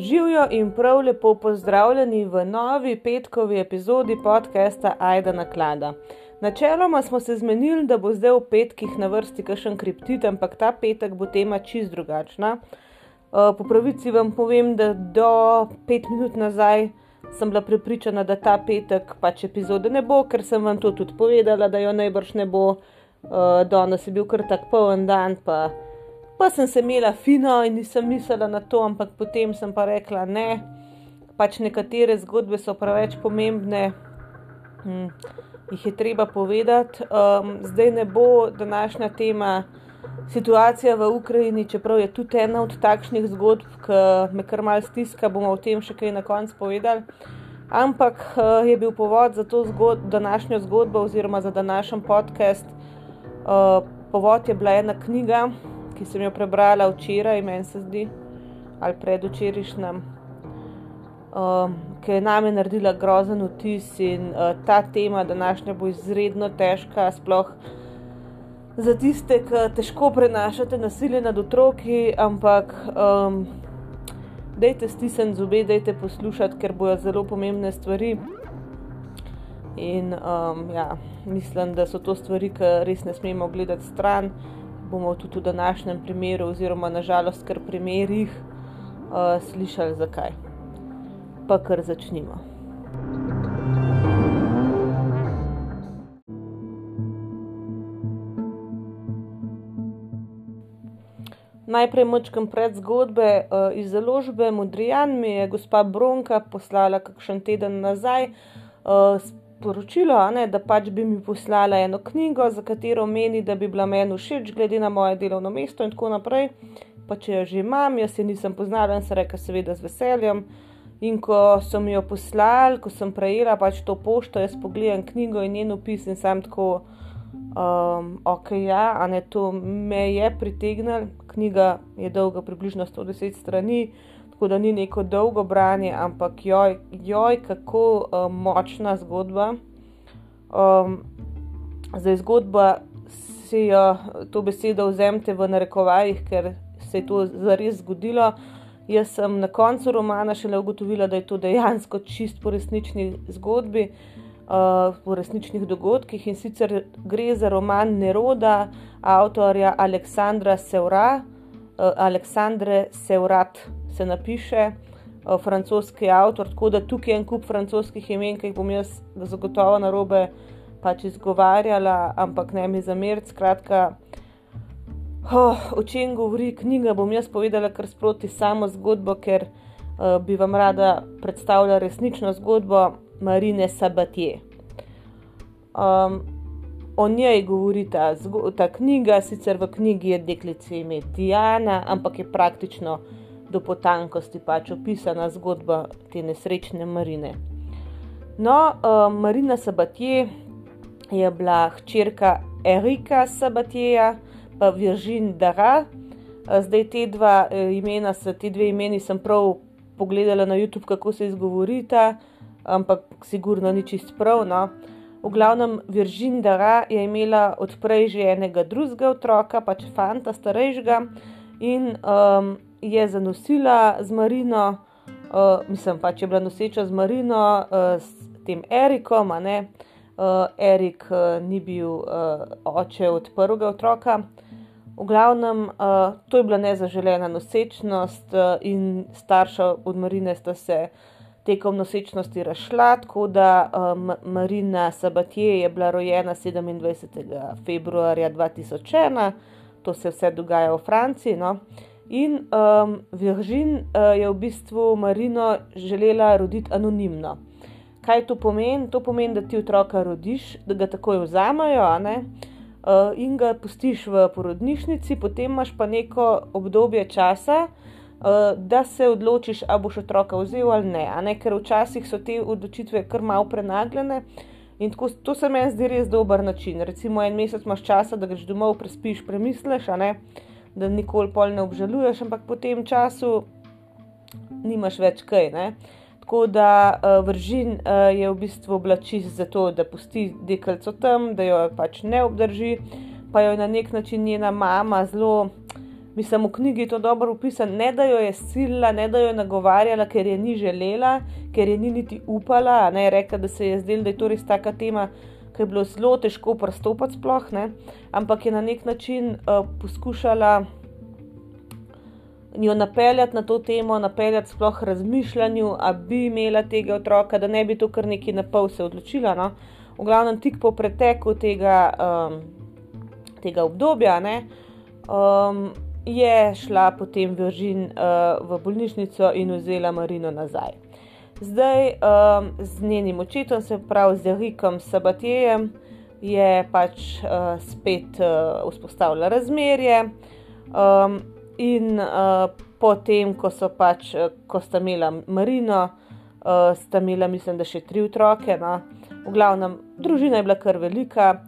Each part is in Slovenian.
Živijo in prav lepo pozdravljeni v novi petkovi epizodi podcasta Aida na klada. Načeloma smo se zmenili, da bo zdaj v petkih na vrsti kakšen kriptit, ampak ta petek bo tema čist drugačna. Uh, po pravici vam povem, da do pet minut nazaj sem bila prepričana, da ta petek pač epizode ne bo, ker sem vam to tudi povedala, da jo najbrž ne bo. Uh, danes je bil kar tak poln dan, pa pa sem se imela fino in nisem mislila na to, ampak potem sem pa rekla ne, pač nekatere zgodbe so preveč pomembne, hm, jih je treba povedati. Um, zdaj ne bo današnja tema situacija v Ukrajini, čeprav je tudi ena od takšnih zgodb, ki me kar mal stiska, bomo o tem še kaj na koncu povedali. Ampak uh, je bil povod za to zgod današnjo zgodbo, oziroma za današnji podcast. Uh, povod je bila ena knjiga, ki sem jo prebrala včeraj, meni se zdi, ali predvčerajšnjem, um, ki je name naredila grozen vtis in uh, ta tema današnja bo izredno težka, sploh za tiste, ki težko prenašate nasilje nad otroki, ampak um, dejte stisniti zobe, dejte poslušati, ker bojo zelo pomembne stvari. In um, ja, mislim, da so to stvari, ki res ne smemo gledati stran bomo tudi v današnjem primeru, oziroma nažalost, kar primerih, uh, slišali, zakaj. Pa kar začnimo. Najprej močkam pred zgodbe uh, iz založbe Modrijan mi je gospa Bronka poslala kakšen teden nazaj uh, sporočilo, ne, da pač bi mi poslala eno knjigo, za katero meni, da bi bila meni všeč, glede na moje delovno mesto in tako naprej. Pa če jo že imam, jaz se nisem poznala in se reka, seveda z veseljem. In ko so mi jo poslali, ko sem prejela pač to pošto, jaz pogledam knjigo in njen opis in sem tako, um, ok, ja, a ne to me je pritegnilo. Knjiga je dolga približno 110 strani, tako da ni neko dolgo branje, ampak joj, joj kako um, močna zgodba. Um, zdaj, zgodba si jo to besedo vzemite v narekovajih, ker se je to zares zgodilo. Jaz sem na koncu romana šele ugotovila, da je to dejansko čist po resnični zgodbi, uh, po resničnih dogodkih in sicer gre za roman Neroda, avtorja Aleksandra Seura, uh, Aleksandre Seurat se napiše, uh, francoski avtor, tako da tukaj je en kup francoskih imen, ki jih bom jaz zagotovo na robe pač izgovarjala, ampak ne mi zameriti. Skratka, oh, o čem govori knjiga, bom jaz povedala kar sproti samo zgodbo, ker uh, bi vam rada predstavila resnično zgodbo Marine Sabatije. Um, O njej govori ta, ta knjiga, sicer v knjigi je deklica ime Diana, ampak je praktično do potankosti pač opisana zgodba te nesrečne Marine. No, uh, Marina Sabatije je bila hčerka Erika Sabatija, pa Viržin Dara. Uh, zdaj te dva uh, imena, te dve imeni sem prav pogledala na YouTube, kako se izgovorita, ampak sigurno ni čist prav. No. V glavnem, Viržin Dara je imela odprej že enega drugega otroka, pač fanta starejšega. In um, je zanosila z Marino, uh, mislim pa, če je bila noseča z Marino, uh, s tem Erikom, a ne. Uh, Erik uh, ni bil uh, oče od prvega otroka. V glavnem, uh, to je bila nezaželena nosečnost, uh, in starša od Marine sta se tekom nosečnosti razšla, tako da um, Marina Sabatije je bila rojena 27. februarja 2001, to se vse dogaja v Franciji. No? In um, Viržin uh, je v bistvu Marino želela roditi anonimno. Kaj to pomeni? To pomeni, da ti otroka rodiš, da ga takoj vzamajo uh, in ga pustiš v porodnišnici, potem imaš pa neko obdobje časa, uh, da se odločiš, ali boš otroka vzel ali ne, ne. Ker včasih so te odločitve kar malo prenagljene. In tako, to se meni zdi res dober način. Recimo, en mesec imaš časa, da greš domov, prespiš, premisliš, a ne da nikoli pol ne obžaluješ, ampak po tem času nimaš več kaj. Ne? Tako da uh, vržin uh, je v bistvu oblačil za to, da pusti deklico tam, da jo pač ne obdrži, pa jo je na nek način njena mama zelo, Mislim, v knjigi je to dobro opisano, ne da jo je silila, ne da jo je nagovarjala, ker je ni želela, ker je ni niti upala, ne reka, da se je zdelo, da je to res taka tema, ki je bilo zelo težko prstopati sploh, ne? ampak je na nek način uh, poskušala jo napeljati na to temo, napeljati sploh razmišljanju, da bi imela tega otroka, da ne bi to kar neki na pol se odločila. No? V glavnem, tik po preteku tega, um, tega obdobja, ne, um, je šla potem Viržin uh, v bolnišnico in vzela Marino nazaj. Zdaj um, z njenim očetom, se pravi z Rikom Sabatijem, je pač uh, spet uh, vzpostavila razmerje. Um, in uh, potem, ko so pač, ko sta imela Marino, uh, sta imela, mislim, da še tri otroke. No. V glavnem, družina je bila kar velika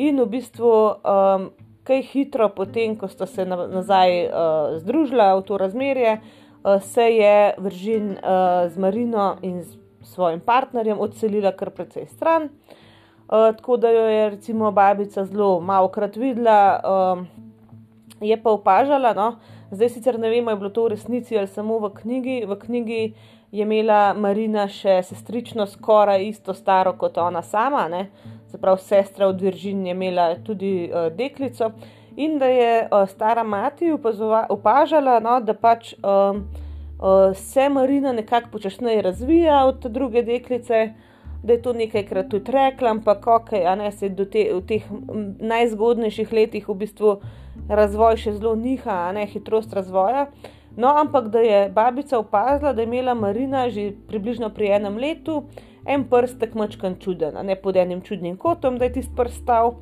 in v bistvu. Um, kaj hitro, potem, ko sta se nazaj uh, združila v to razmerje, uh, se je Vržin uh, z Marino in z svojim partnerjem odselila kar precej stran. Uh, tako da jo je recimo babica zelo malo krat videla, uh, je pa opažala, no, zdaj sicer ne vemo, je bilo to v resnici ali samo v knjigi. V knjigi je imela Marina še sestrično skoraj isto staro kot ona sama, ne? se pravi, sestra od Viržin je imela tudi uh, deklico in da je uh, stara mati opažala, no, da pač uh, uh, se Marina nekako počasneje razvija od druge deklice. Da je to nekajkrat tudi rekla, ampak ok, a ne se te, v teh najzgodnejših letih v bistvu razvoj še zelo niha, a ne hitrost razvoja. No, ampak da je babica opazila, da je imela Marina že približno pri enem letu en prstek mačkan čuden, ne pod enim čudnim kotom, da je tisti prstal.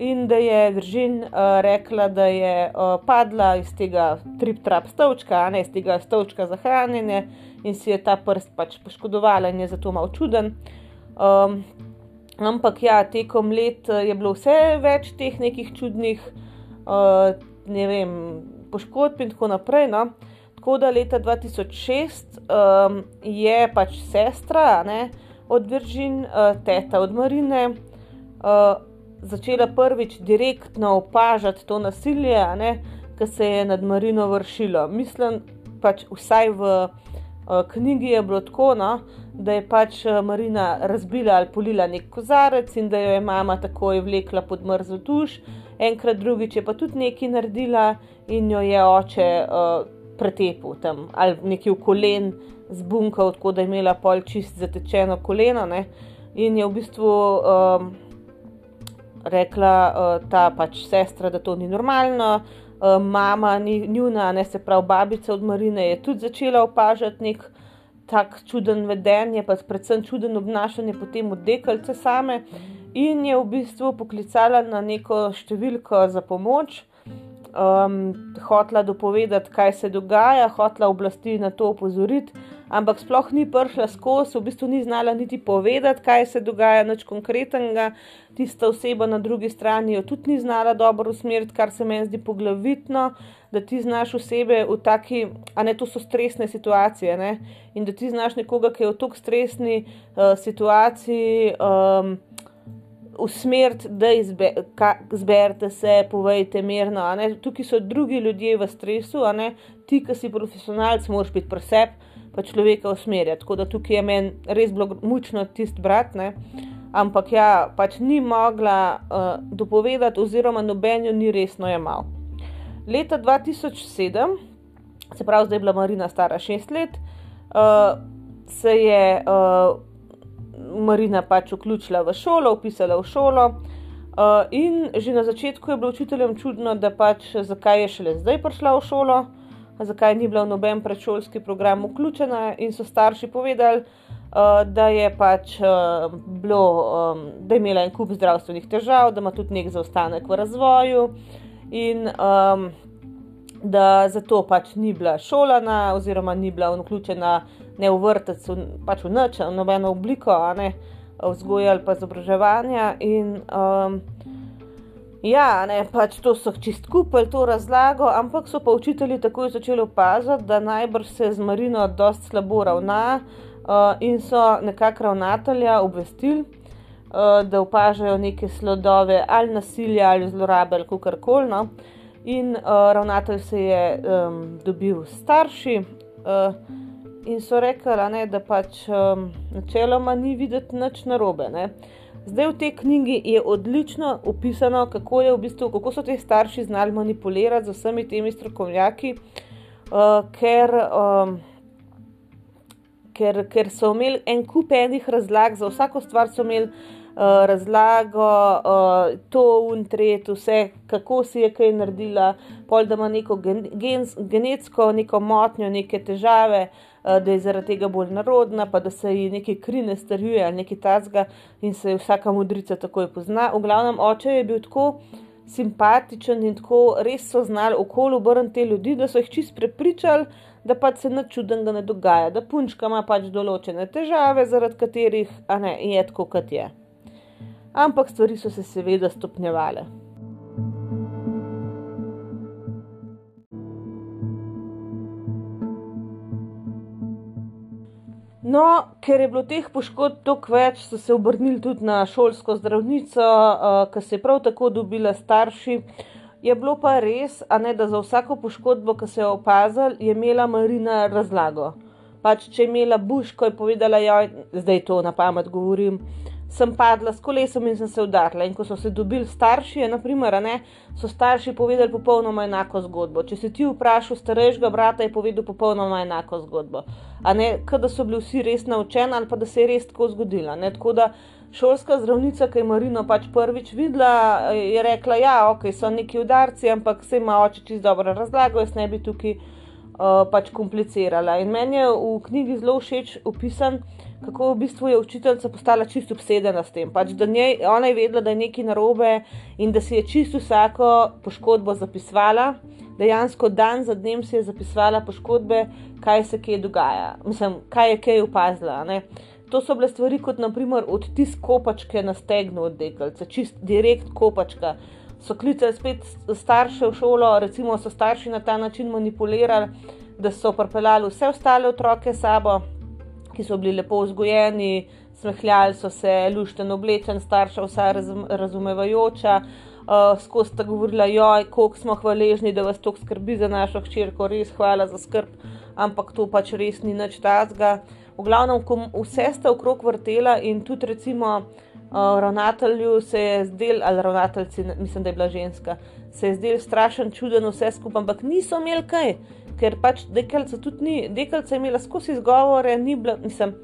In da je Viržin uh, rekla, da je uh, padla iz tega trip-trap stolčka, a ne iz tega stolčka za hranjenje, in si je ta prst pač poškodovala in je zato malo čuden. Um, ampak ja, tekom let je bilo vse več teh nekih čudnih, uh, ne vem, poškodb in tako naprej. No? Tako da leta 2006 um, je pač sestra, ne od Viržin, uh, teta od Marine, uh, začela prvič direktno opažati to nasilje, ki se je nad Marino vršilo. Mislim, pač vsaj v uh, knjigi je bilo tako, no, da je pač Marina razbila ali polila nek kozarec in da jo je mama takoj vlekla pod mrzlo tuš, enkrat drugič je pa tudi nekaj naredila in jo je oče uh, pretepil tam ali nekaj v kolen zbunkal, tako da je imela pol čist zatečeno koleno. Ne? In je v bistvu um, rekla uh, ta pač sestra, da to ni normalno. Uh, mama, ni, njuna, ne se pravi, babica od Marine je tudi začela opažati nek tak čuden vedenje, pa predvsem čuden obnašanje potem od dekalce same. In je v bistvu poklicala na neko številko za pomoč, um, hotla dopovedati, kaj se dogaja, hotla oblasti na to opozoriti, ampak sploh ni prišla skozi, v bistvu ni znala niti povedati, kaj se dogaja, nič konkretnega. Tista oseba na drugi strani jo tudi ni znala dobro usmeriti, kar se meni zdi poglavitno. Da ti znaš osebe v taki, a ne to so stresne situacije, ne? in da ti znaš nekoga, ki je v tako stresni uh, situaciji, um, usmeriti, da izberete se, povejte mirno. Tukaj so drugi ljudje v stresu, ti, ki si profesionalc, moraš biti preseb, pa človeka usmerjati. Tako da tukaj je meni res bilo mučno tisti brat. Ne? Ampak ja, pač ni mogla uh, dopovedati, oziroma noben jo ni resno jemal. Leta 2007, se pravi, zdaj je bila Marina stara šest let, uh, se je uh, Marina pač vključila v šolo, upisala v šolo. Uh, in že na začetku je bilo učiteljem čudno, da pač zakaj je šele zdaj prišla v šolo, zakaj ni bila v noben predšolski program vključena. In so starši povedali, uh, da je pač uh, bilo, um, da je imela en kup zdravstvenih težav, da ima tudi nek zaostanek v razvoju. In um, da zato pač ni bila šolana, oziroma ni bila vključena ne v vrtec, pač v noč, v nobeno obliko, ne vzgoja ali pa izobraževanja. In um, ja, ne, pač to so čist kupili to razlago, ampak so pa učitelji takoj začeli opaziti, da najbrž se z Marino dosti slabo ravna uh, in so nekako ravnatelja obvestili. Da opažajo neke slodove ali nasilja ali zlorabe ali kar koli. No. in uh, ravnatelj se je um, dobil s starši. Uh, In so rekli, da pač um, načeloma ni videti nič narobe. Ne. Zdaj v tej knjigi je odlično opisano, kako, v bistvu, kako so ti starši znali manipulirati z vsemi temi strokovnjaki, uh, ker, um, ker, ker so imeli en kup enih razlag, za vsako stvar so imeli uh, razlago, uh, to in tretje, vse, kako si je kaj naredila, pol da ima neko gen, gen, genetsko neko motnjo, neke težave, uh, da je zaradi tega bolj narodna, pa da se ji nekaj krine starjuje ali nekaj tazga in se vsaka modrica takoj pozna. V glavnem, oče je bil tako. Simpatičen in tako res so znali okolje obrniti te ljudi, da so jih čist prepričali, da pač se nič čudnega ne dogaja, da punčka ima pač določene težave, zaradi katerih ne, je tako, kot je ampak stvari so se seveda stopnjevale. No, ker je bilo teh poškodb toliko več, so se obrnili tudi na šolsko zdravnico, uh, ki se je prav tako dobila starši. Je bilo pa res, ne, da za vsako poškodbo, ki se je opazila, je imela Marina razlago. Pač, če je imela buš, ko je povedala, da je to na pamet govorim, sem padla s kolesom in sem se udarila. In ko so se dobili starši, naprimer, ne, so starši povedali popolnoma enako zgodbo. Če si ti vprašal starejšega brata, je povedal popolnoma enako zgodbo. A ne, da so bili vsi res naučeni ali pa da se je res tako zgodilo. Tako da šolska zdravnica, ki je Marino pač prvič videla, je rekla, ja, okay, so neki udarci, ampak se ima oči čist dobro razlago, jaz ne bi tukaj uh, pač komplicirala. In meni je v knjigi zelo všeč opisan kako v bistvu je učiteljica postala čisto obsedena s tem. Pač, njej, ona je vedela, da je nekaj narobe in da si je čisto vsako poškodbo zapisovala. Dejansko dan za dnem si je zapisovala poškodbe, kaj se kje dogaja, Mislim, kaj je kaj opazila. Ne? To so bile stvari, kot naprimer odtis kopačke na stegnu od dekalca, čist direkt kopačka. So klicali spet starše v šolo, recimo so starši na ta način manipulirali, da so pripeljali vse ostale otroke s sabo, ki so bili lepo vzgojeni, smehljali so se, lušten oblečen, starša vsa razum, razumevajoča. Uh, skozi ta govorila, joj, koliko smo hvaležni, da vas to skrbi za našo hčerko, res hvala za skrb, ampak to pač res ni nič tazga. V glavnem, vse sta okrog vrtela in tudi recimo uh, ravnatelju se je zdel, ali ravnateljci, mislim, da je bila ženska, se je zdel strašen čuden vse skupaj, ampak niso imeli kaj ker pač dekalca tudi ni, dekalca je imela skozi izgovore, ni bila, mislim,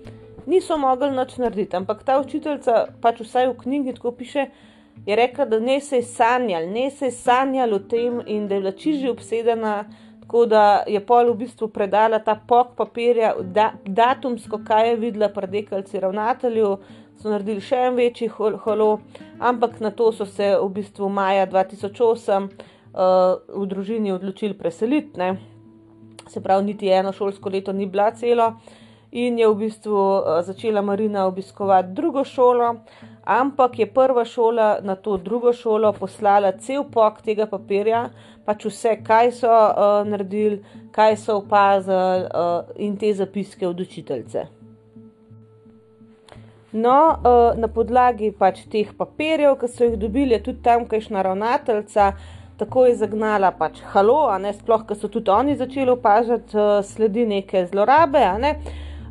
niso mogli nič narediti. Ampak ta učiteljica, pač vsaj v knjigi tako piše, je rekla, da ne se je sanjal, ne se je sanjal o tem in da je bila čiži obsedena. Tako da je pol v bistvu predala ta pok papirja, da, datumsko, kaj je videla pri dekalci ravnatelju, so naredili še en večji holo, ampak na to so se v bistvu maja 2008 uh, v družini odločili preseliti se pravi, niti eno šolsko leto ni bila celo. In je v bistvu eh, začela Marina obiskovati drugo šolo, ampak je prva šola na to drugo šolo poslala cel pok tega papirja, pač vse, kaj so uh, naredili, kaj so opazili uh, in te zapiske od učiteljice. No, uh, na podlagi pač teh papirjev, ki so jih dobili, je tudi tamkajšnja ravnateljica tako je zagnala pač halo, ne sploh, ker so tudi oni začeli opažati uh, sledi neke zlorabe. Ne?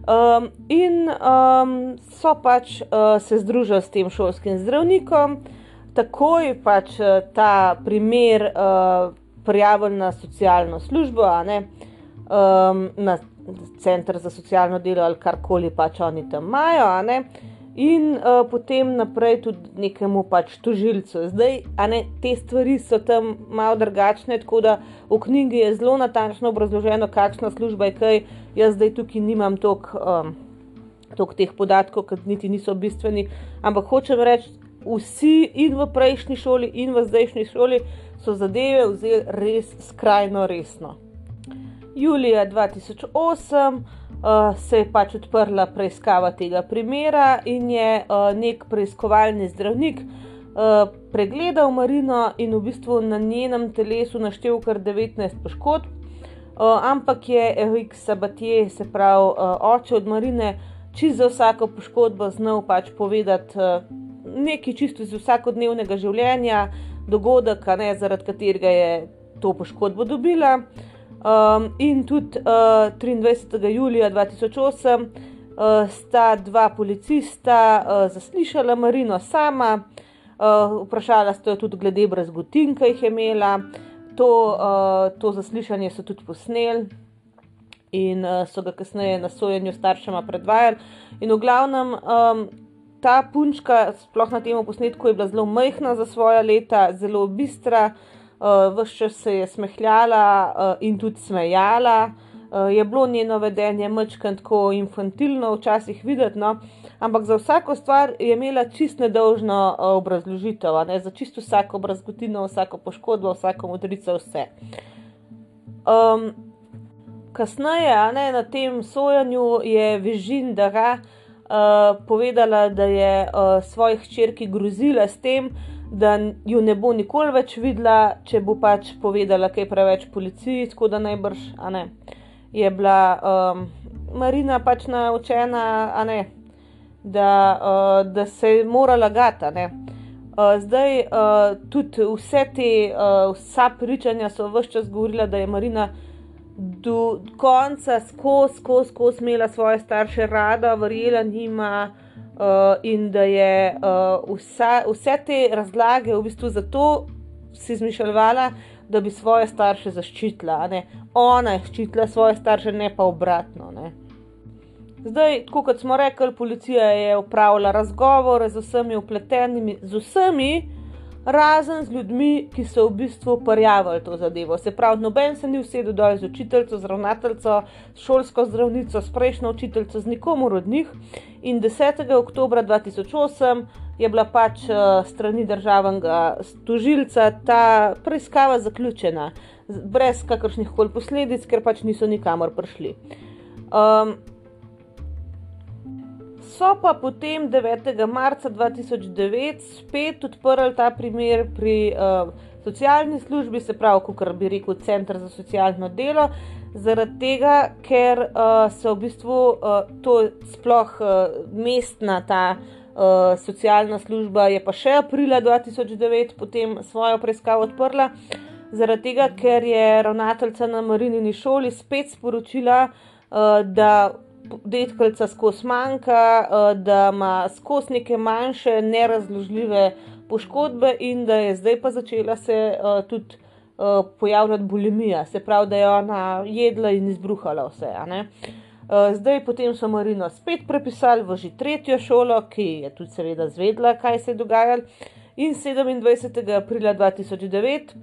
Um, in um, so pač uh, se združili s tem šolskim zdravnikom, takoj pač uh, ta primer uh, prijavili na socialno službo, um, na center za socialno delo ali karkoli pač oni tam imajo in uh, potem naprej tudi nekemu pač tožilcu. Zdaj, ne, te stvari so tam malo drugačne, tako da v knjigi je zelo natančno obrazloženo, kakšna služba je kaj. Jaz zdaj tukaj nimam toliko um, teh podatkov, ki niti niso bistveni, ampak hočem reči, vsi in v prejšnji šoli, in v zdajšnji šoli so zadeve vzeli res skrajno resno. Julija 2008 uh, se je pač odprla preiskava tega primera in je uh, nek preiskovalni zdravnik uh, pregledal Marino in v bistvu na njenem telesu naštel kar 19 poškodb. Uh, ampak je Erik Sabatier, se pravi uh, oče od Marine, čist za vsako poškodbo znal pač povedati uh, nekaj čisto iz vsakodnevnega življenja, dogodek, ne, zaradi katerega je to poškodbo dobila. Um, in tudi uh, 23. julija 2008 uh, sta dva policista uh, zaslišala Marino sama, uh, vprašala sta jo tudi glede brazgotin, ki jih je imela. To, uh, to zaslišanje so tudi posneli in uh, so ga kasneje na sojenju staršema predvajali. In v glavnem. Um, ta punčka, sploh na tem posnetku, je bila zelo majhna za svoje leta, zelo bistra, uh, eh, vse čas se je smehljala uh, in tudi smejala. Uh, je bilo njeno vedenje mačkant tako infantilno, včasih videti, no? ampak za vsako stvar je imela čist nedožno uh, obrazložitev, ne? za čisto vsako brazgotino, vsako poškodbo, vsako modrico, vse. Um, kasneje, ne, na tem sojenju je Vižin Dara. Eh, povedala, da je uh, svojih hčerki grozila s tem, da ju ne bo nikoli več videla, če bo pač povedala kaj preveč policiji, tako da najbrž, a ne. Je bila um, Marina pač naučena, a ne, da, uh, da se je morala lagati, a ne. Uh, zdaj, uh, tudi vse te, uh, vsa pričanja so vse čas govorila, da je Marina do konca, skozi, skozi, skozi imela svoje starše rada, verjela njima uh, in da je uh, vsa, vse te razlage v bistvu zato si izmišljala, da bi svoje starše zaščitila. Ona je ščitila svoje starše, ne pa obratno. Ne? Zdaj, kot smo rekli, policija je upravila razgovore z vsemi upletenimi, z vsemi, razen z ljudmi, ki so v bistvu prijavili to zadevo. Se pravi, noben se ni usedel dol z učiteljico, z ravnateljico, s šolsko zdravnico, s prejšnjo učiteljico, z nikomor od njih. In 10. oktober 2008 je bila pač uh, strani državnega tožilca ta preiskava zaključena, brez kakršnih koli posledic, ker pač niso nikamor prišli. Um, so pa potem 9. marca 2009 spet odprli ta primer pri uh, socialni službi, se pravi, kot bi rekel, Center za socialno delo, zaradi tega, ker uh, se v bistvu uh, to sploh uh, mestna ta. Uh, socialna služba je pa še aprila 2009 potem svojo preiskavo odprla, zaradi tega, ker je ravnateljica na Marinini šoli spet sporočila, uh, da detkalica skozi manjka, uh, da ima skozi neke manjše, nerazložljive poškodbe, in da je zdaj pa začela se uh, tudi uh, pojavljati bulimija, se pravi, da je ona jedla in izbruhala vse. Zdaj, potem so Marino spet prepisali v že tretjo šolo, ki je tudi seveda zvedla, kaj se je dogajalo. In 27. aprila 2009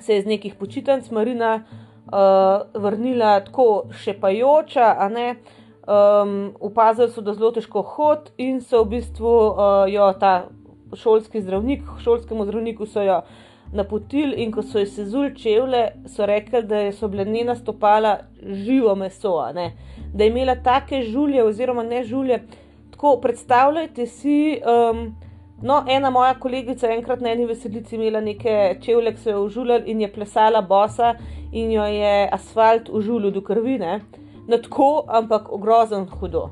se je z nekih počitnic Marina uh, vrnila tako šepajoča, a ne uh, um, opazili so, da zelo težko hod in so v bistvu uh, jo ta šolski zdravnik, šolskemu zdravniku so jo napotili in ko so ji sezuli čevlje, so rekli, da so bile njena stopala živo meso, da je imela take žulje oziroma ne žulje. Tako predstavljajte si. Um, No, ena moja kolegica je enkrat na eni veselici imela neke čevlje, ki so jo užuljali in je plesala bosa in jo je asfalt užulil do krvine. Na tako, ampak ogrozen hudo.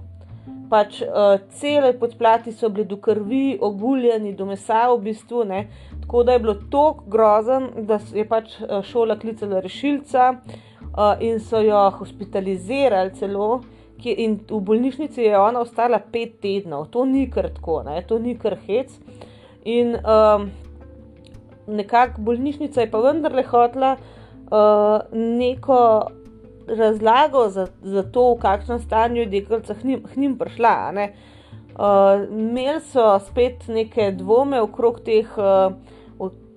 Pač uh, cele podplati so bili do krvi, oguljeni, do mesa v bistvu, ne? tako da je bilo tako grozen, da je pač eh, šola klicala rešilca uh, in so jo hospitalizirali celo. In v bolnišnici je ona ostala pet tednov, to ni kar tako, ne? to ni kar hec. In um, nekako bolnišnica je pa vendarle hotla uh, neko razlago za, za to, v kakšnem stanju je deklica k njim prišla. Uh, imeli so spet neke dvome okrog teh uh,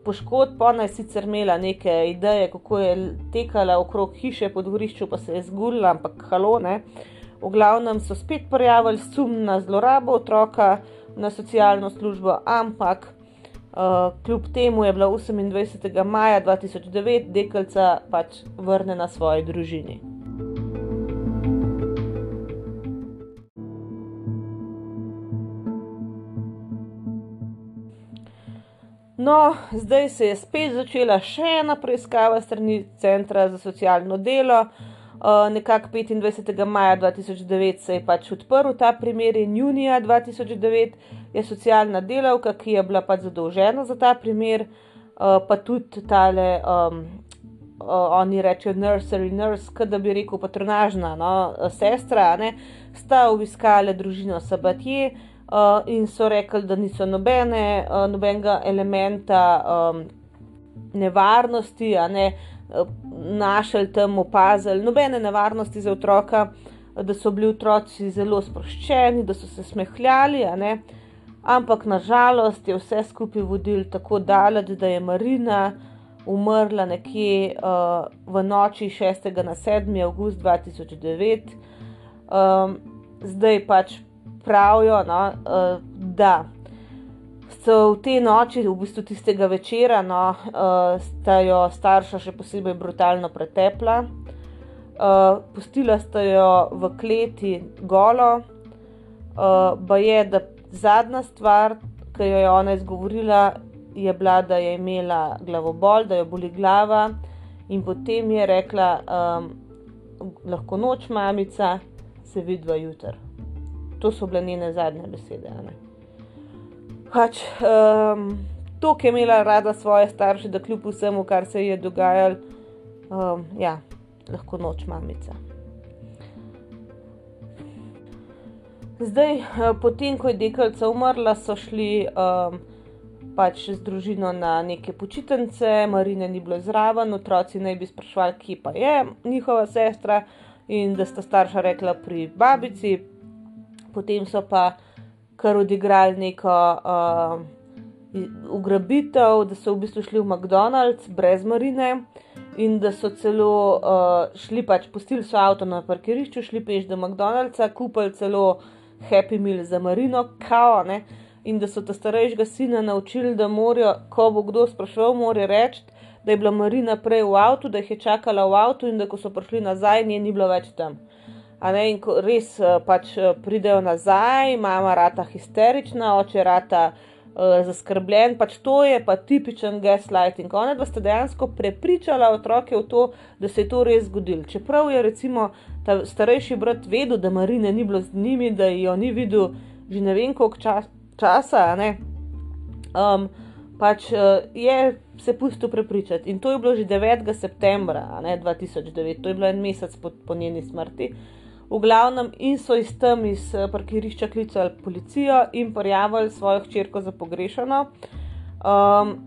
poškodb, ona je sicer imela neke ideje, kako je tekala okrog hiše pod gorišču, pa se je zgulila, ampak halone. V glavnem so spet prijavili sum na zlorabo otroka na socialno službo, ampak Uh, kljub temu je bila 28. maja 2009 deklica pač vrnjena svoji družini. No, zdaj se je spet začela še ena preiskava strani Centra za socialno delo. Uh, nekako 25. maja 2009 se je pač odprl ta primer in junija 2009 je socialna delavka, ki je bila pač zadolžena za ta primer, uh, pa tudi tale um, oni rečejo nursery nurse, kot da bi rekel patronažna no, sestra, ne, sta obiskali družino Sabatje uh, in so rekli, da niso nobene, uh, nobenega elementa um, nevarnosti, ne našli tam opazili, nobene nevarnosti za otroka, da so bili otroci zelo sproščeni, da so se smehljali, ampak nažalost je vse skupaj vodil tako daleč, da je Marina umrla nekje uh, v noči 6. na 7. august 2009. Um, zdaj pač pravijo, no, uh, da so v tej noči, v bistvu tistega večera, no, uh, sta jo starša še posebej brutalno pretepla. Uh, pustila sta jo v kleti golo, uh, pa je, da zadnja stvar, ki jo je ona izgovorila, je bila, da je imela glavobol, da jo boli glava, in potem je rekla, um, lahko noč, mamica, se vidi v jutr. To so bile njene zadnje besede. Pač, um, to, ki je imela rada svoje starše, da kljub vsemu, kar se je dogajalo, um, ja, lahko noč, mamica. Zdaj, eh, potem, ko je deklica umrla, so šli um, pač z družino na neke počitnice, Marine ni bilo zraven, otroci naj bi sprašvali, kje pa je njihova sestra, in da sta starša rekla pri babici, potem so pa kar odigrali neko uh, ugrabitev, da so v bistvu šli v McDonald's brez Marine. In da so celo uh, šli, pač pustili so avto na parkirišču, šli peš do McDonald'sa, kupili celo Happy Meal za Marino, kao, ne, in da so ta starejšega sina naučili, da morajo, ko bo kdo sprašval, morajo reči, da je bila Marina prej v avtu, da jih je čakala v avtu in da ko so prišli nazaj, nje ni bilo več tam. Ne, in ko res eh, pač eh, pridejo nazaj, mama rata histerična, oče rata uh, zaskrbljen, pač to je pa tipičen gaslighting. Ona dva sta dejansko prepričala otroke v to, da se je to res zgodilo. Čeprav je recimo ta starejši brat vedel, da Marine ni bilo z njimi, da jo ni videl že ne vem koliko časa časa, um, pač uh, je se pustil prepričati. In to je bilo že 9. septembra ne, 2009, to je bilo en mesec po, po njeni smrti. V glavnem, in so iz tam iz eh, parkirišča klicali policijo in prijavili svojo hčerko za pogrešano. Um,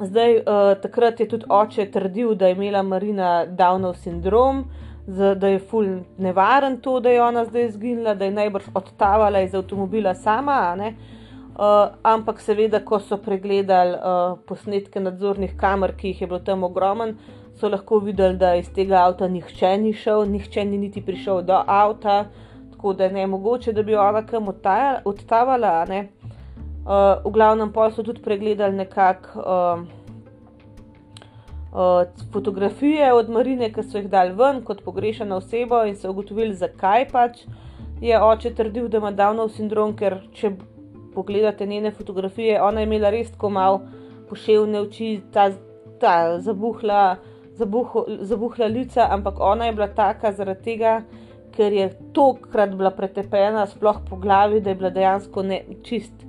zdaj, uh, takrat je tudi oče trdil, da je imela Marina Downov sindrom, da je ful nevaren to, da je ona zdaj izginila, da je najbrž odtavala iz avtomobila sama. Uh, ampak seveda, ko so pregledali uh, posnetke nadzornih kamer, ki jih je bilo tam ogromen, so lahko videli, da iz tega avta nihče ni šel, nihče ni niti prišel do avta, tako da ne mogoče, da bi ona kam odtavala. Uh, v glavnem pa so tudi pregledali nekako. Uh, fotografije od Marine, ki so jih dali ven kot pogrešana oseba in so ugotovili, zakaj pač je oče trdil, da ima Downov sindrom, ker če pogledate njene fotografije, ona je imela res tako malo poševne oči, ta, ta zabuhla, zabuho, zabuhla lica, ampak ona je bila taka zaradi tega, ker je tokrat bila pretepena, sploh po glavi, da je bila dejansko ne, čist,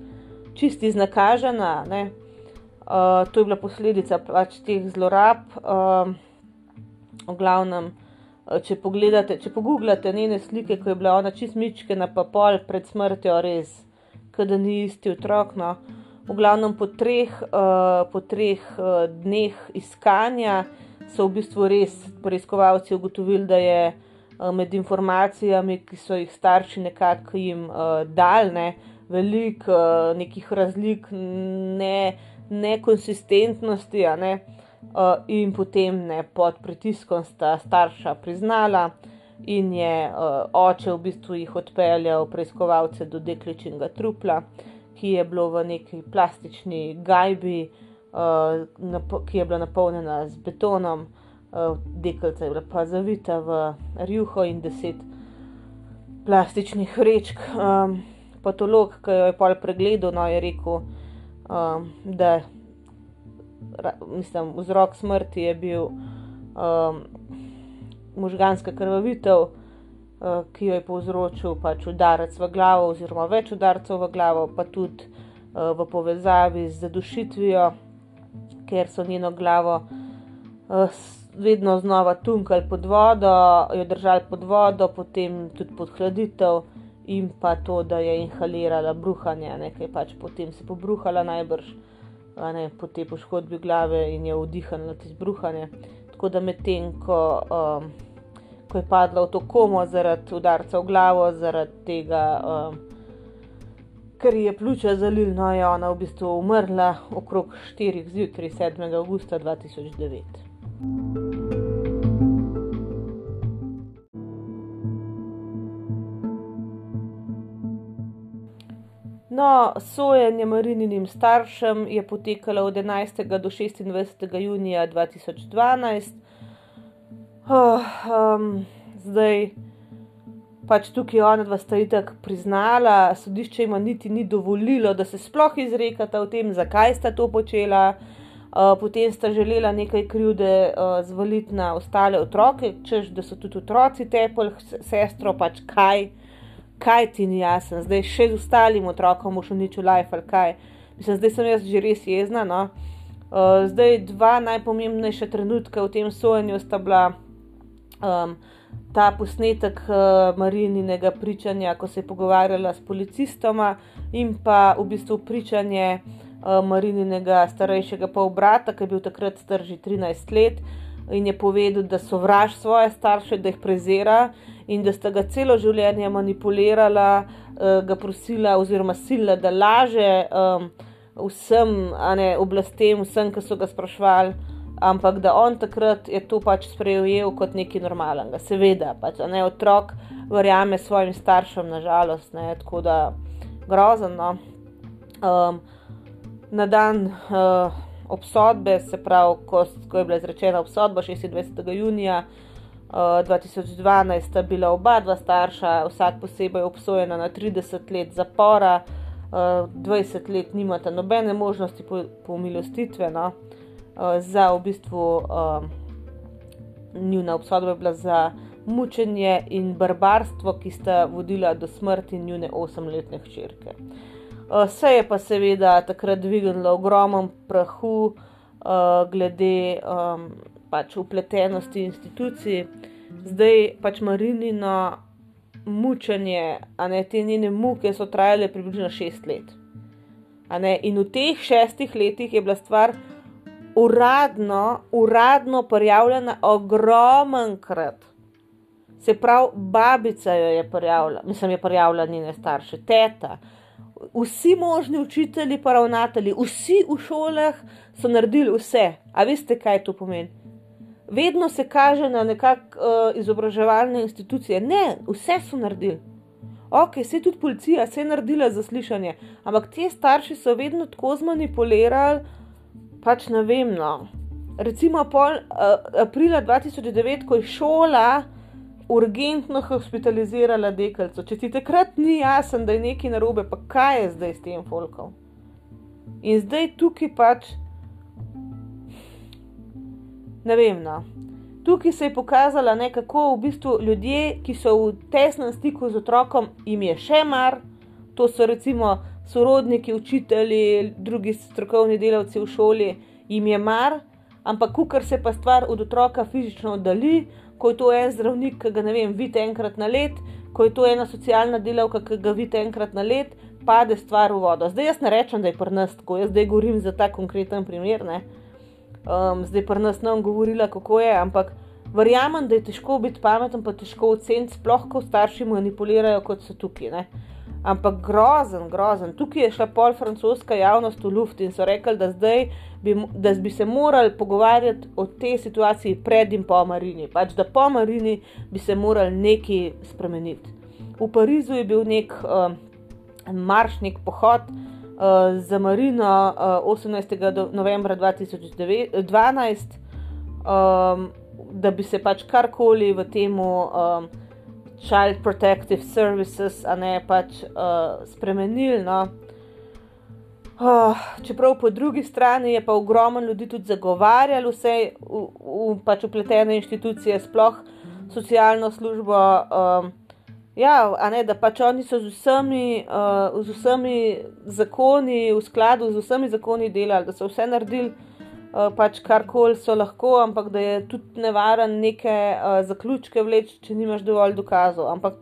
čist iznakažena. Ne. Uh, to je bila posledica pač teh zlorab. Uh, v glavnem, uh, če pogledate, če pogooglate njene slike, ko je bila ona čist mičke na papol pred smrtjo, res, da ni isti otrok. No. V glavnem, po treh, uh, po treh uh, dneh iskanja so v bistvu res preiskovalci ugotovili, da je uh, med informacijami, ki so jih starši nekako jim uh, dali, ne, veliko uh, nekih razlik. Ne, nekonsistentnosti, ne? uh, in potem ne, pod pritiskom sta starša priznala, in je uh, oče v bistvu jih odpeljal preiskovalce do dekličnega trupla, ki je bilo v neki plastični gajbi, uh, ki je bila napolnjena z betonom, uh, deklica je bila pa zavita v rjuho in deset plastičnih vrečk. Um, patolog, ki jo je pol pregledal, no, je rekel, um, da mislim, vzrok smrti je bil um, možganska krvavitev, uh, ki jo je povzročil pač udarec v glavo, oziroma več udarcev v glavo, pa tudi uh, v povezavi z zadušitvijo, ker so njeno glavo uh, vedno znova tunkali pod vodo, jo držali pod vodo, potem tudi pod hladitev in pa to, da je inhalirala bruhanje, nekaj pač potem se pobruhala najbrž. Ne, po tej poškodbi glave in je vdihnila tisto bruhanje. Tako da medtem, ko, um, ko je padla v to komo zaradi udarca v glavo, zaradi tega, um, ker je pljuča zalil, no je ona v bistvu umrla okrog 4. zjutraj 7. augusta 2009. No, sojenje Marininim staršem je potekalo od 11. do 26. junija 2012. Oh, um, zdaj, pač tukaj ona dva sta itak priznala, sodišče ima niti ni dovolilo, da se sploh izrekata o tem, zakaj sta to počela. Uh, potem sta želela nekaj krivde uh, zvaliti na ostale otroke, čež da so tudi otroci tepel, sestro pač kaj kaj ti ni jasno, zdaj še z ostalim otrokom boš uničil life ali kaj. Mislim, zdaj sem jaz že res jezna. No? Uh, zdaj dva najpomembnejša trenutka v tem sojenju sta bila um, ta posnetek uh, Marininega pričanja, ko se je pogovarjala s policistoma, in pa v bistvu pričanje uh, Marininega starejšega pol brata, ki je bil takrat star že 13 let in je povedal, da sovraž svoje starše, da jih prezira in da sta ga celo življenje manipulirala, uh, ga prosila oziroma sila, da laže um, vsem ne, oblastem, vsem, ki so ga sprašvali. Ampak da on takrat je to pač sprejel kot nekaj normalnega, seveda, pač, ne otrok verjame svojim staršem, nažalost, ne, tako da grozno. Um, na dan uh, obsodbe, se pravi, ko, ko je bila izrečena obsodba 26. junija 2012 sta bila oba dva starša, vsak posebej obsojena na 30 let zapora, 20 let nimata nobene možnosti pomilostitve. No? Za v bistvu njuna obsodba je bila za mučenje in barbarstvo, ki sta vodila do smrti njune 8-letne hčerke. Vse je pa seveda takrat dvignilo ogromen prahu glede pač upletenosti institucij, zdaj pač marinino mučenje, a ne te njene muke so trajale približno šest let. In v teh šestih letih je bila stvar uradno, uradno prijavljena ogromenkrat. Se pravi, babica jo je prijavila, mislim, je prijavila njene starše, teta. Vsi možni učitelji, pa ravnatelji, vsi v šolah so naredili vse. A veste, kaj to pomeni? vedno se kaže na nekakšne uh, izobraževalne institucije. Ne, vse so naredili. Ok, se je tudi policija, se je naredila zaslišanje, ampak ti starši so vedno tako zmanipulirali, pač ne vem. No. Recimo pol, uh, aprila 2009, ko je šola urgentno hospitalizirala dekelco. Če ti takrat ni jasno, da je nekaj narobe, pa kaj je zdaj s tem folkom? In zdaj tukaj pač ne vem. No. Tukaj se je pokazala, ne, kako v bistvu ljudje, ki so v tesnem stiku z otrokom, jim je še mar, to so recimo sorodniki, učitelji, drugi strokovni delavci v šoli, jim je mar, ampak kar se pa stvar od otroka fizično oddali, ko je to en zdravnik, ki ga ne vem, vidite enkrat na let, ko je to ena socialna delavka, ki ga vidite enkrat na let, pade stvar v vodo. Zdaj jaz ne rečem, da je prnast, ko jaz zdaj govorim za ta konkreten primer. Ne um, zdaj pa nas nam govorila, kako je, ampak verjamem, da je težko biti pameten, pa težko oceniti, sploh ko starši manipulirajo, kot so tukaj. Ne? Ampak grozen, grozen. Tukaj je šla pol francoska javnost v luft in so rekli, da zdaj bi, da bi se morali pogovarjati o tej situaciji pred in po Marini. Pač da po Marini bi se morali nekaj spremeniti. V Parizu je bil nek um, marš, nek pohod, uh, za Marino uh, 18. novembra 2012, um, da bi se pač karkoli v tem um, Child Protective Services, a ne pač uh, spremenili. No. Uh, čeprav po drugi strani je pa ogromno ljudi tudi zagovarjalo vse v, v pač upletene inštitucije, sploh socialno službo. Um, Ja, ne, da pač oni so z vsemi, uh, z vsemi zakoni, v skladu z vsemi zakoni delali, da so vse naredili, uh, pač karkoli so lahko, ampak da je tudi nevaren neke uh, zaključke vleči, če nimaš dovolj dokazov. Ampak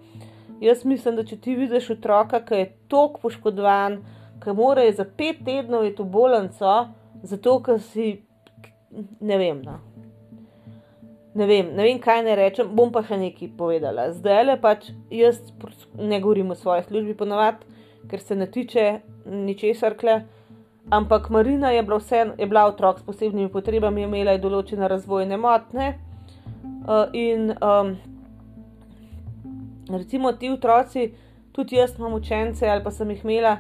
jaz mislim, da če ti vidiš otroka, ki je tako poškodovan, ki mora za pet tednov iti v bolnico, zato ker si ne vem. No. Ne vem, ne vem, kaj ne rečem, bom pa še nekaj povedala. Zdaj le pač jaz ne govorim o svoji službi, ponovadi, ker se ne tiče ničesar kle. Ampak Marina je bila, vse, je bila otrok s posebnimi potrebami, imela je določene razvojne motnje. Uh, in um, recimo ti otroci, tudi jaz imam učence ali pa sem jih imela,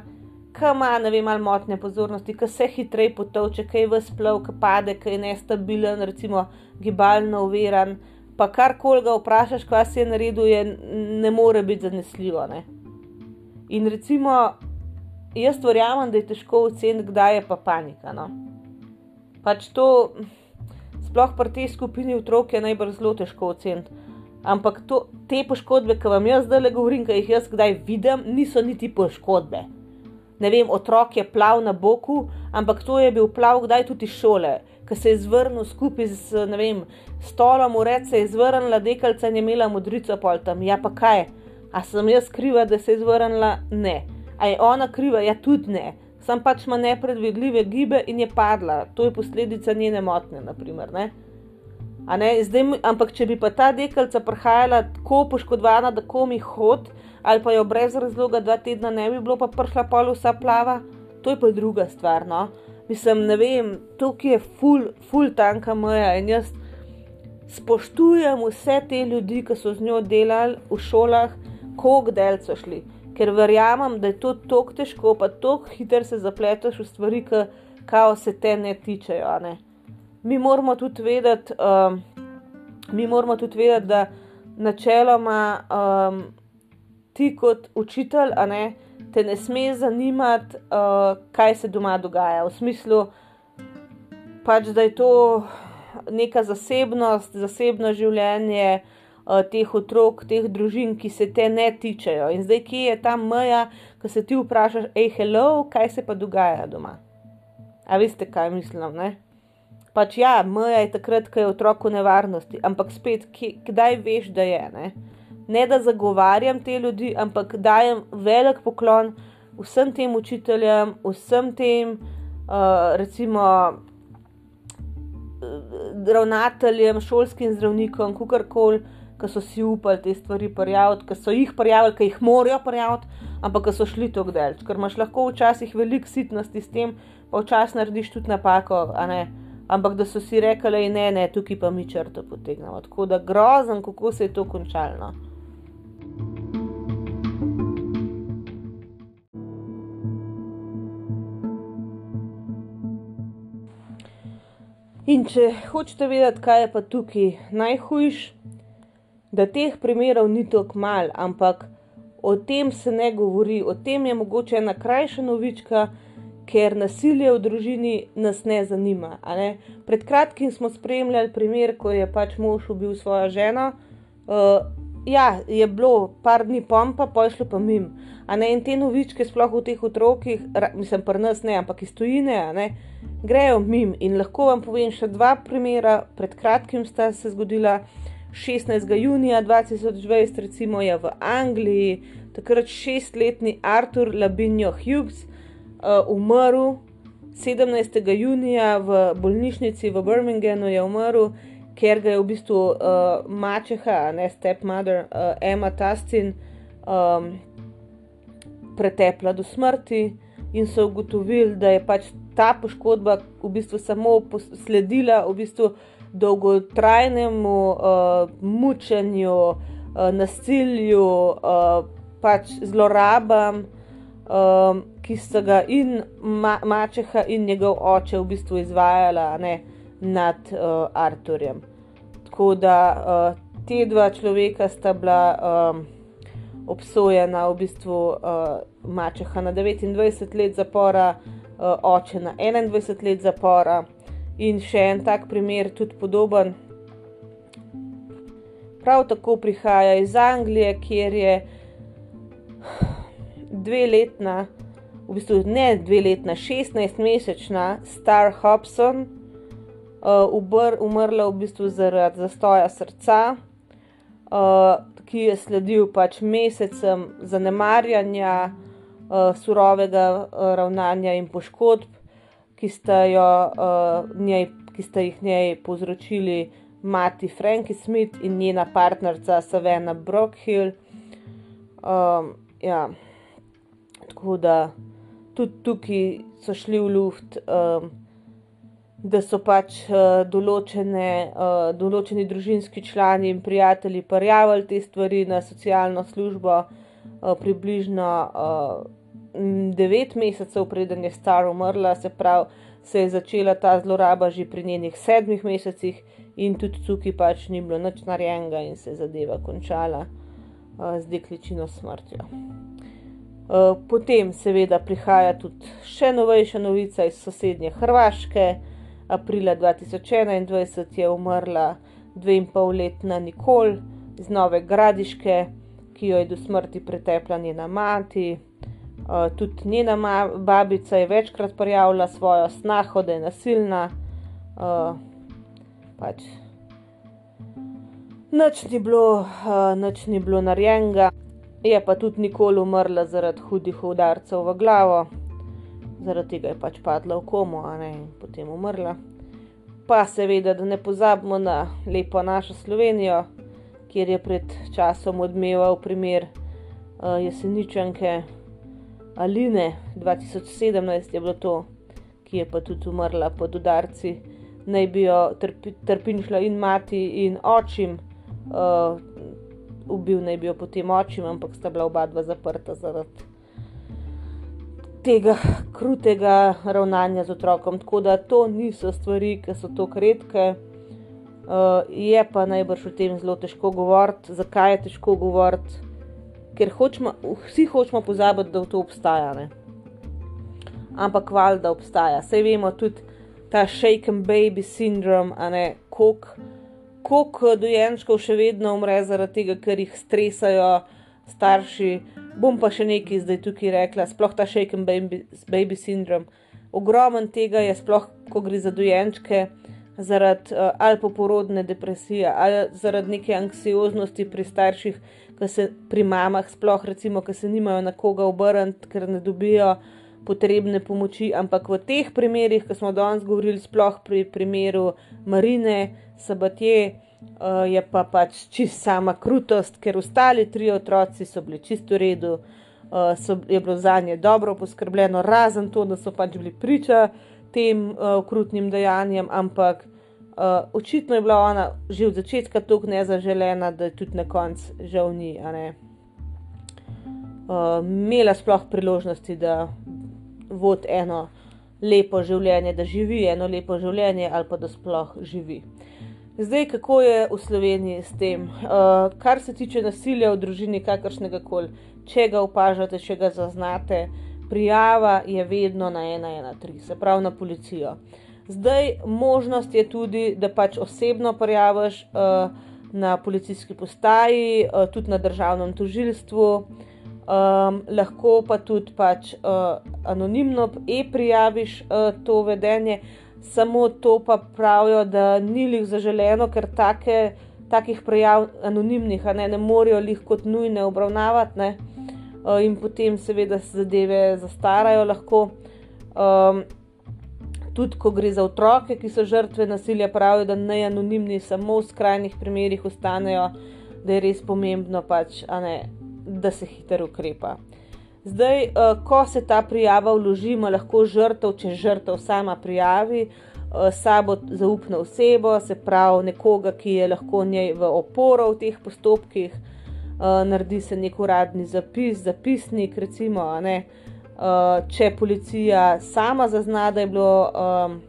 ki ima ne vem, ali motnje pozornosti, ki se hitreje potovče, ki je v splav, ki pade, ki je nestabilen, recimo gibalno uveran. Pa karkoli ga vprašaš, kaj si je naredil, je, ne more biti zanesljivo. Ne? In recimo jaz verjamem, da je težko oceniti, kdaj je pa panika. No? Pač to, sploh pri tej skupini otrok, je najbolj zelo težko oceniti. Ampak to, te poškodbe, ki vam jaz zdaj govorim, ki jih jaz kdaj vidim, niso niti poškodbe. Ne vem, otrok je plav na boku, ampak to je bil plav kdaj tudi šole, ki se je zvrnil skupaj z vem, stolom, ured se je zvrnila, dekalca in je imela modrico pol tam. Ja, pa kaj? A sem jaz kriva, da se je zvrnila? Ne. A je ona kriva? Ja, tudi ne. Sam pač ima nepredvidljive gibe in je padla. To je posledica njene motnje, naprimer. Ne? Ne? Zdaj, ampak če bi pa ta dekalca prihajala tako poškodovana, da komi hod, ali pa jo brez razloga dva tedna ne bi bilo, pa prišla pol vsa plava, to je pa druga stvar. No? Mislim, ne vem, tukaj je ful, ful tanka moja in jaz spoštujem vse te ljudi, ki so z njo delali v šolah, koliko del so šli ker verjamem, da je to tako težko, pa tako hitro se zapleteš v stvari, ki se te ne tičejo. Ne? Mi moramo tudi vedeti, um, mi moramo tudi vedeti, da načeloma um, ti kot učitelj, ne, te ne sme zanimati, uh, kaj se doma dogaja. V smislu, pač, da je to neka zasebnost, zasebno življenje teh otrok, teh družin, ki se te ne tičejo. In zdaj, kje je ta meja, ko se ti vprašaš, hej, hello, kaj se pa dogaja doma. A veste, kaj mislim? Ne? Pač ja, meja je takrat, ko je otrok v nevarnosti, ampak spet, kdaj veš, da je. Ne? ne da zagovarjam te ljudi, ampak dajem velik poklon vsem tem učiteljem, vsem tem, uh, recimo, ravnateljem, šolskim zdravnikom, kakorkoli ki so si upali te stvari prijaviti, ki so jih prijavili, ki jih morajo prijaviti, ampak so šli to gdel. Ker imaš lahko včasih veliko sitnosti s tem, pa včasih narediš tudi napako, ampak da so si rekli, ne, ne, tukaj pa mi črto potegnemo. Tako da grozen, kako se je to končalo. In če hočete vedeti, kaj je pa tukaj najhujše, da teh primerov ni tako malo, ampak o tem se ne govori, o tem je mogoče ena krajša novička, ker nasilje v družini nas ne zanima. Ne? Pred kratkim smo spremljali primer, ko je pač mož ubil svojo ženo. Uh, ja, je bilo par dni pompa, pa je šlo pa mim. In te novičke, sploh v teh otrokih, mislim, pri nas ne, ampak iz tujine, grejo mim. In lahko vam povem še dva primera, pred kratkim sta se zgodila. 16. junija 2020, recimo je v Angliji, takrat šestletni Arthur Labinjo Hughes uh, umrl, 17. junija v bolnišnici v Birminghamu je umrl, ker ga je v bistvu uh, mačeha, ne stepmother, uh, Emma Tustin, um, pretepla do smrti in so ugotovili, da je pač ta poškodba v bistvu samo sledila v bistvu dolgotrajnemu uh, mučenju, uh, nasilju, uh, pač zlorabam, uh, ki so ga in ma mačeha in njegov oče v bistvu izvajala ne, nad uh, Arturjem. Tako da uh, te dva človeka sta bila um, obsojena v bistvu uh, mačeha na 29 let zapora, uh, oče na 21 let zapora. In še en tak primer, tudi podoben. Prav tako prihaja iz Anglije, kjer je dveletna, v bistvu ne dveletna, 16-mesečna Star Hobson uh, umrla v bistvu zaradi zastoja srca, uh, ki je sledil pač mesecem zanemarjanja, uh, surovega uh, ravnanja in poškodb, ki sta, jo, uh, njej, ki sta jih njej povzročili mati Frankie Smith in njena partnerca Savena Brockhill. Um, ja. Tako da tudi tukaj so šli v luft. Um, da so pač uh, določene, uh, določeni družinski člani in prijatelji prijavili te stvari na socialno službo, uh, približno uh, devet mesecev, preden je star umrla, se pravi, se je začela ta zloraba že pri njenih sedmih mesecih, in tudi tukaj pač ni bilo nič narejenega in se je zadeva končala uh, z dekličino smrtjo. Uh, potem, seveda, prihaja tudi še novejša novica iz sosednje Hrvaške aprila 2021 je umrla dve in pol letna Nikol iz Nove Gradiške, ki jo je do smrti pretepla njena mati. Uh, tudi njena babica je večkrat prijavila svojo snaho, da je nasilna. Uh, pač. Noč ni bilo, uh, noč ni bilo narejenega, je pa tudi nikoli umrla zaradi hudih udarcev v glavo zaradi tega je pač padla v komo in potem umrla. Pa seveda, da ne pozabimo na lepo našo Slovenijo, kjer je pred časom odmeval primer uh, jeseničanke Aline 2017, je bilo to, ki je pa tudi umrla pod udarci. Naj bi jo trpi, trpinšla in mati in očim, uh, ubil naj bi jo potem očim, ampak sta bila oba dva zaprta zaradi tega krutega ravnanja z otrokom. Tako da to niso stvari, ki so tako redke. Uh, je pa najbrž o tem zelo težko govoriti. Zakaj je težko govoriti? Ker hočemo, vsi hočemo pozabiti, da to obstaja. Ne? Ampak val, da obstaja. Sej vemo tudi ta shaken baby syndrom, koliko dojenčkov še vedno umre zaradi tega, ker jih stresajo starši. Bom pa še nekaj zdaj tukaj rekla, sploh ta shaken baby, baby syndrome. Ogromen tega je, sploh ko gre za dojenčke, zaradi uh, ali poporodne depresije, ali zaradi neke anksioznosti pri starših, se pri mamah, sploh recimo, ki se nimajo na koga obrniti, ker ne dobijo potrebne pomoči. Ampak v teh primerih, ki smo danes govorili, sploh pri primeru Marine, Sabatje uh, je pa pač čist sama krutost, ker ostali tri otroci so bili čisto v redu, uh, so, je bilo za nje dobro poskrbljeno, razen to, da so pač bili priča tem uh, krutnim dejanjem, ampak uh, očitno je bila ona že od začetka tako nezaželena, da je tudi na koncu žal ni. Uh, Mela sploh priložnosti, da vod eno lepo življenje, da živi eno lepo življenje, ali pa da sploh živi. Zdaj, kako je v Sloveniji s tem, uh, kar se tiče nasilja v družini, kakršnega koli, če ga opažate, če ga zaznate, prijava je vedno na 113, se pravi na policijo. Zdaj, možnost je tudi, da pač osebno prijaviš uh, na policijski postaji, uh, tudi na državnem tožilstvu, um, lahko pa tudi pač, uh, anonimno e-prijaviš uh, to vedenje. Samo to pa pravijo, da ni jih zaželeno, ker take, takih prejav anonimnih ne, ne morejo jih kot nujne obravnavati, ne, uh, in potem seveda zadeve zastarajo lahko. Um, tudi, ko gre za otroke, ki so žrtve nasilja, pravijo, da ne anonimni, samo v skrajnih primerih ostanejo, da je res pomembno, pač, ne, da se hitro ukrepa. Zdaj, uh, ko se ta prijava vloži, ima lahko žrtev, če žrtev sama prijavi, uh, sabo zaupno osebo, se pravi nekoga, ki je lahko njej v oporo v teh postopkih, uh, naredi se nek uradni zapis, zapisnik, recimo, uh, če policija sama zazna, da je bilo. Um,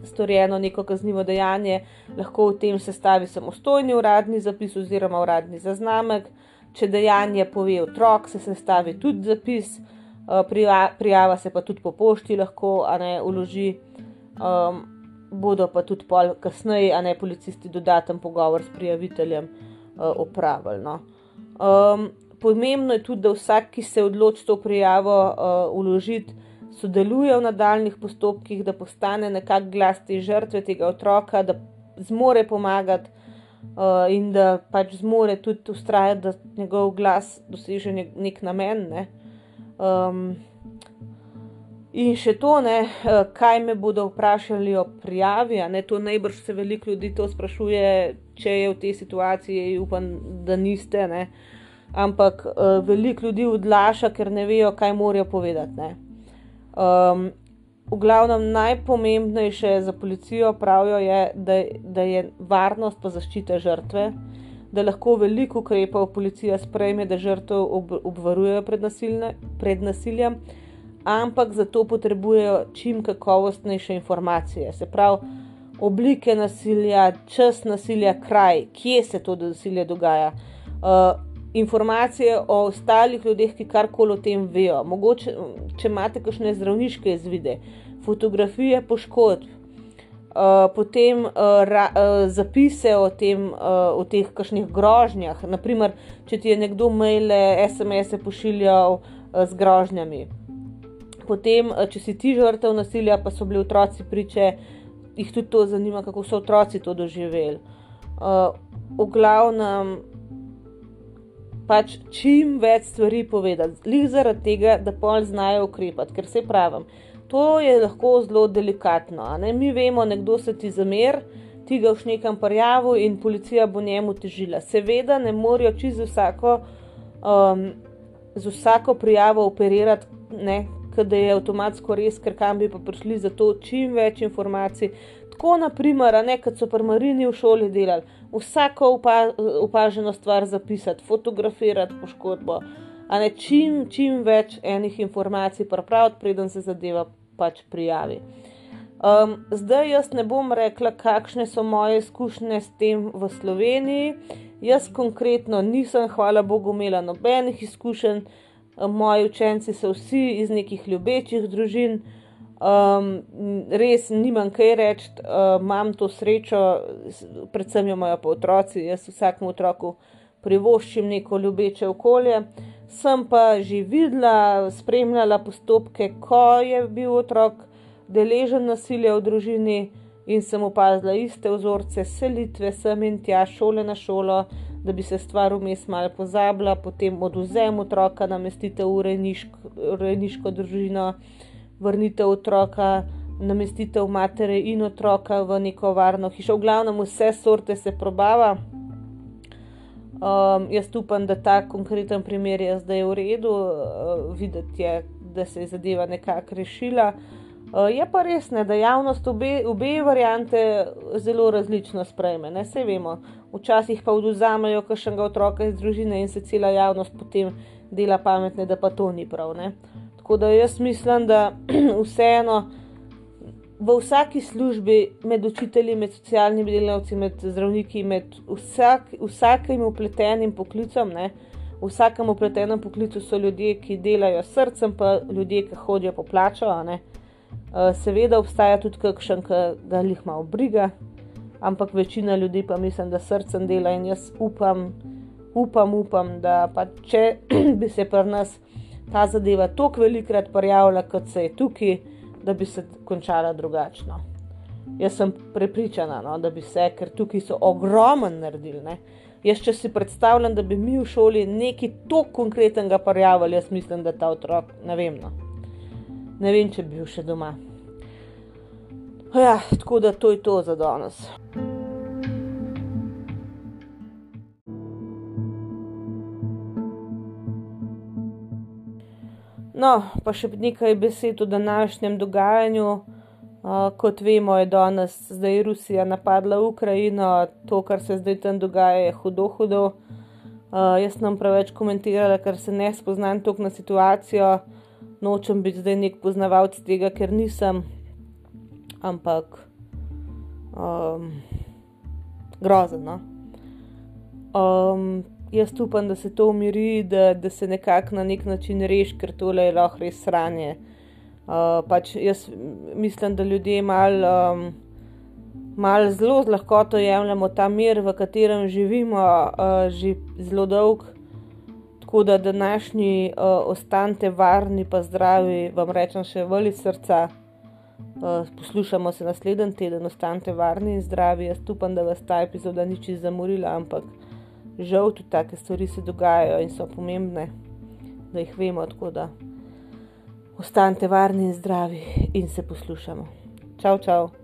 Storjeno neko kaznivo dejanje, lahko v tem sestavi samostojni uradni zapis oziroma uradni zaznamek, če dejanje pove otrok, se sestavi tudi zapis, eh, prijava se pa tudi po pošti lahko, a ne uloži. Um, bodo pa tudi pol kasneje, a ne policisti, dodaten pogovor s prijaviteljem uh, opravili. No. Um, pomembno je tudi, da vsak, ki se odloči to prijavo uh, uložiti, sodeluje v nadaljnih postopkih, da postane nekak glas te žrtve, tega otroka, da zmore pomagati uh, in da pač zmore tudi ustrajati, da njegov glas doseže nek, nek namen. Ne. Um, In še to, ne, eh, kaj me bodo vprašali o prijavi. Ne, to najbrž se veliko ljudi to sprašuje, če je v tej situaciji, upam, da niste. Ne. Ampak uh, veliko ljudi odlaša, ker ne vejo, kaj morajo povedati. Um, v glavnem, najpomembnejše za policijo pravijo, je, da, da je varnost pa zaščita žrtve, da lahko veliko ukrepov policija sprejme, da žrtev ob, obvaruje pred, pred nasiljem ampak za to potrebujejo čim kakovostnejše informacije. Se pravi, oblike nasilja, čas nasilja, kraj, kje se to nasilje dogaja. Uh, informacije o ostalih ljudeh, ki karkoli o tem vejo. Mogoče, če imate kakšne zdravniške izvide, fotografije poškodb. Uh, potem uh, ra, uh, zapise o, tem, uh, o teh kakšnih grožnjah, naprimer, če ti je nekdo maile, SMS-e pošiljal uh, z grožnjami potem, eh, če si ti žrtev nasilja, pa so bili otroci priče, jih tudi to zanima, kako so otroci to doživeli. Uh, v glavnem, pač čim več stvari povedati, lih zaradi tega, da pol znajo ukrepati, ker se pravim. To je lahko zelo delikatno. Mi vemo, nekdo se ti zamer, ti ga už nekam parjavo in policija bo njemu težila. Seveda ne morajo čez vsako, um, z vsako prijavo operirati, ne, da je avtomatsko res, ker kam bi pa prišli za to čim več informacij. Tako, naprimer, ne, kad so primarini v šoli delali, vsako upa, upaženo stvar zapisati, fotografirati poškodbo, a ne čim, čim več enih informacij pripraviti, preden se zadeva pač prijavi. Um, zdaj jaz ne bom rekla, kakšne so moje izkušnje s tem v Sloveniji. Jaz konkretno nisem, hvala Bogu, imela nobenih izkušenj moji učenci so vsi iz nekih ljubečih družin, um, res nimam kaj reči, uh, imam to srečo, predvsem jo imajo pa otroci, jaz vsakmu otroku privoščim neko ljubeče okolje. Sem pa že videla, spremljala postopke, ko je bil otrok deležen nasilja v družini in sem opazila iste vzorce, selitve sem in tja, šole na šolo da bi se stvar vmes malo pozabila, potem oduzem otroka, namestitev v rejniško družino, vrnitev otroka, namestitev matere in otroka v neko varno hišo. V glavnem vse sorte se probava. Um, jaz upam, da ta konkreten primer je zdaj v redu, uh, videti je, da se je zadeva nekako rešila. Uh, je pa res, ne, da javnost obe, obe variante zelo različno sprejme. Ne, vse vemo, včasih pa oduzamejo kakšnega otroka iz družine in se cela javnost potem dela pametne, da pa to ni prav. Ne. Tako da jaz mislim, da vseeno v vsaki službi, med učitelji, med socialnimi delavci, med zdravniki, med vsak, vsakim upletenim poklicom, ne, v vsakem upletenem poklicu so ljudje, ki delajo srcem, pa ljudje, ki hodijo po plačo. Uh, seveda obstaja tudi kakšen, ki ga jih malo briga, ampak večina ljudi pa mislim, da srcem dela in jaz upam, upam, upam da pa če bi se pri nas ta zadeva tako velikrat pojavila, kot se je tukaj, da bi se končala drugačno. Jaz sem prepričana, no, da bi se, ker tukaj so ogromno naredili. Ne. Jaz, če si predstavljam, da bi mi v šoli nekaj tako konkretnega pojavili, jaz mislim, da ta otrok, ne vem, no. ne vem, če bi bil še doma. Ja, tako da to je to za danes. No, pa še nekaj besed o današnjem dogajanju. Uh, kot vemo, je danes zdaj Rusija napadla Ukrajino, to, kar se zdaj tam dogaja, je hudo, hudo. Uh, jaz sem preveč komentirala, ker se ne spoznam toliko na situacijo, nočem biti zdaj nek poznavalec tega, ker nisem ampak um, grozno. Um, jaz upam, da se to umiri, da, da se nekako na nek način reši, ker tole je lahko res sranje. Uh, pač jaz mislim, da ljudje malo um, mal zelo z lahkoto jemljemo ta mir, v katerem živimo uh, že zelo dolg. Tako da današnji uh, ostanite varni, pa zdravi, vam rečem še veli srca. Uh, poslušamo se naslednji teden, ostanite varni in zdravi. Jaz upam, da vas ta epizoda ni čisto zamorila, ampak žal tudi take stvari se dogajajo in so pomembne, da jih vemo. Tako da ostanite varni in zdravi in se poslušamo. Čau, čau.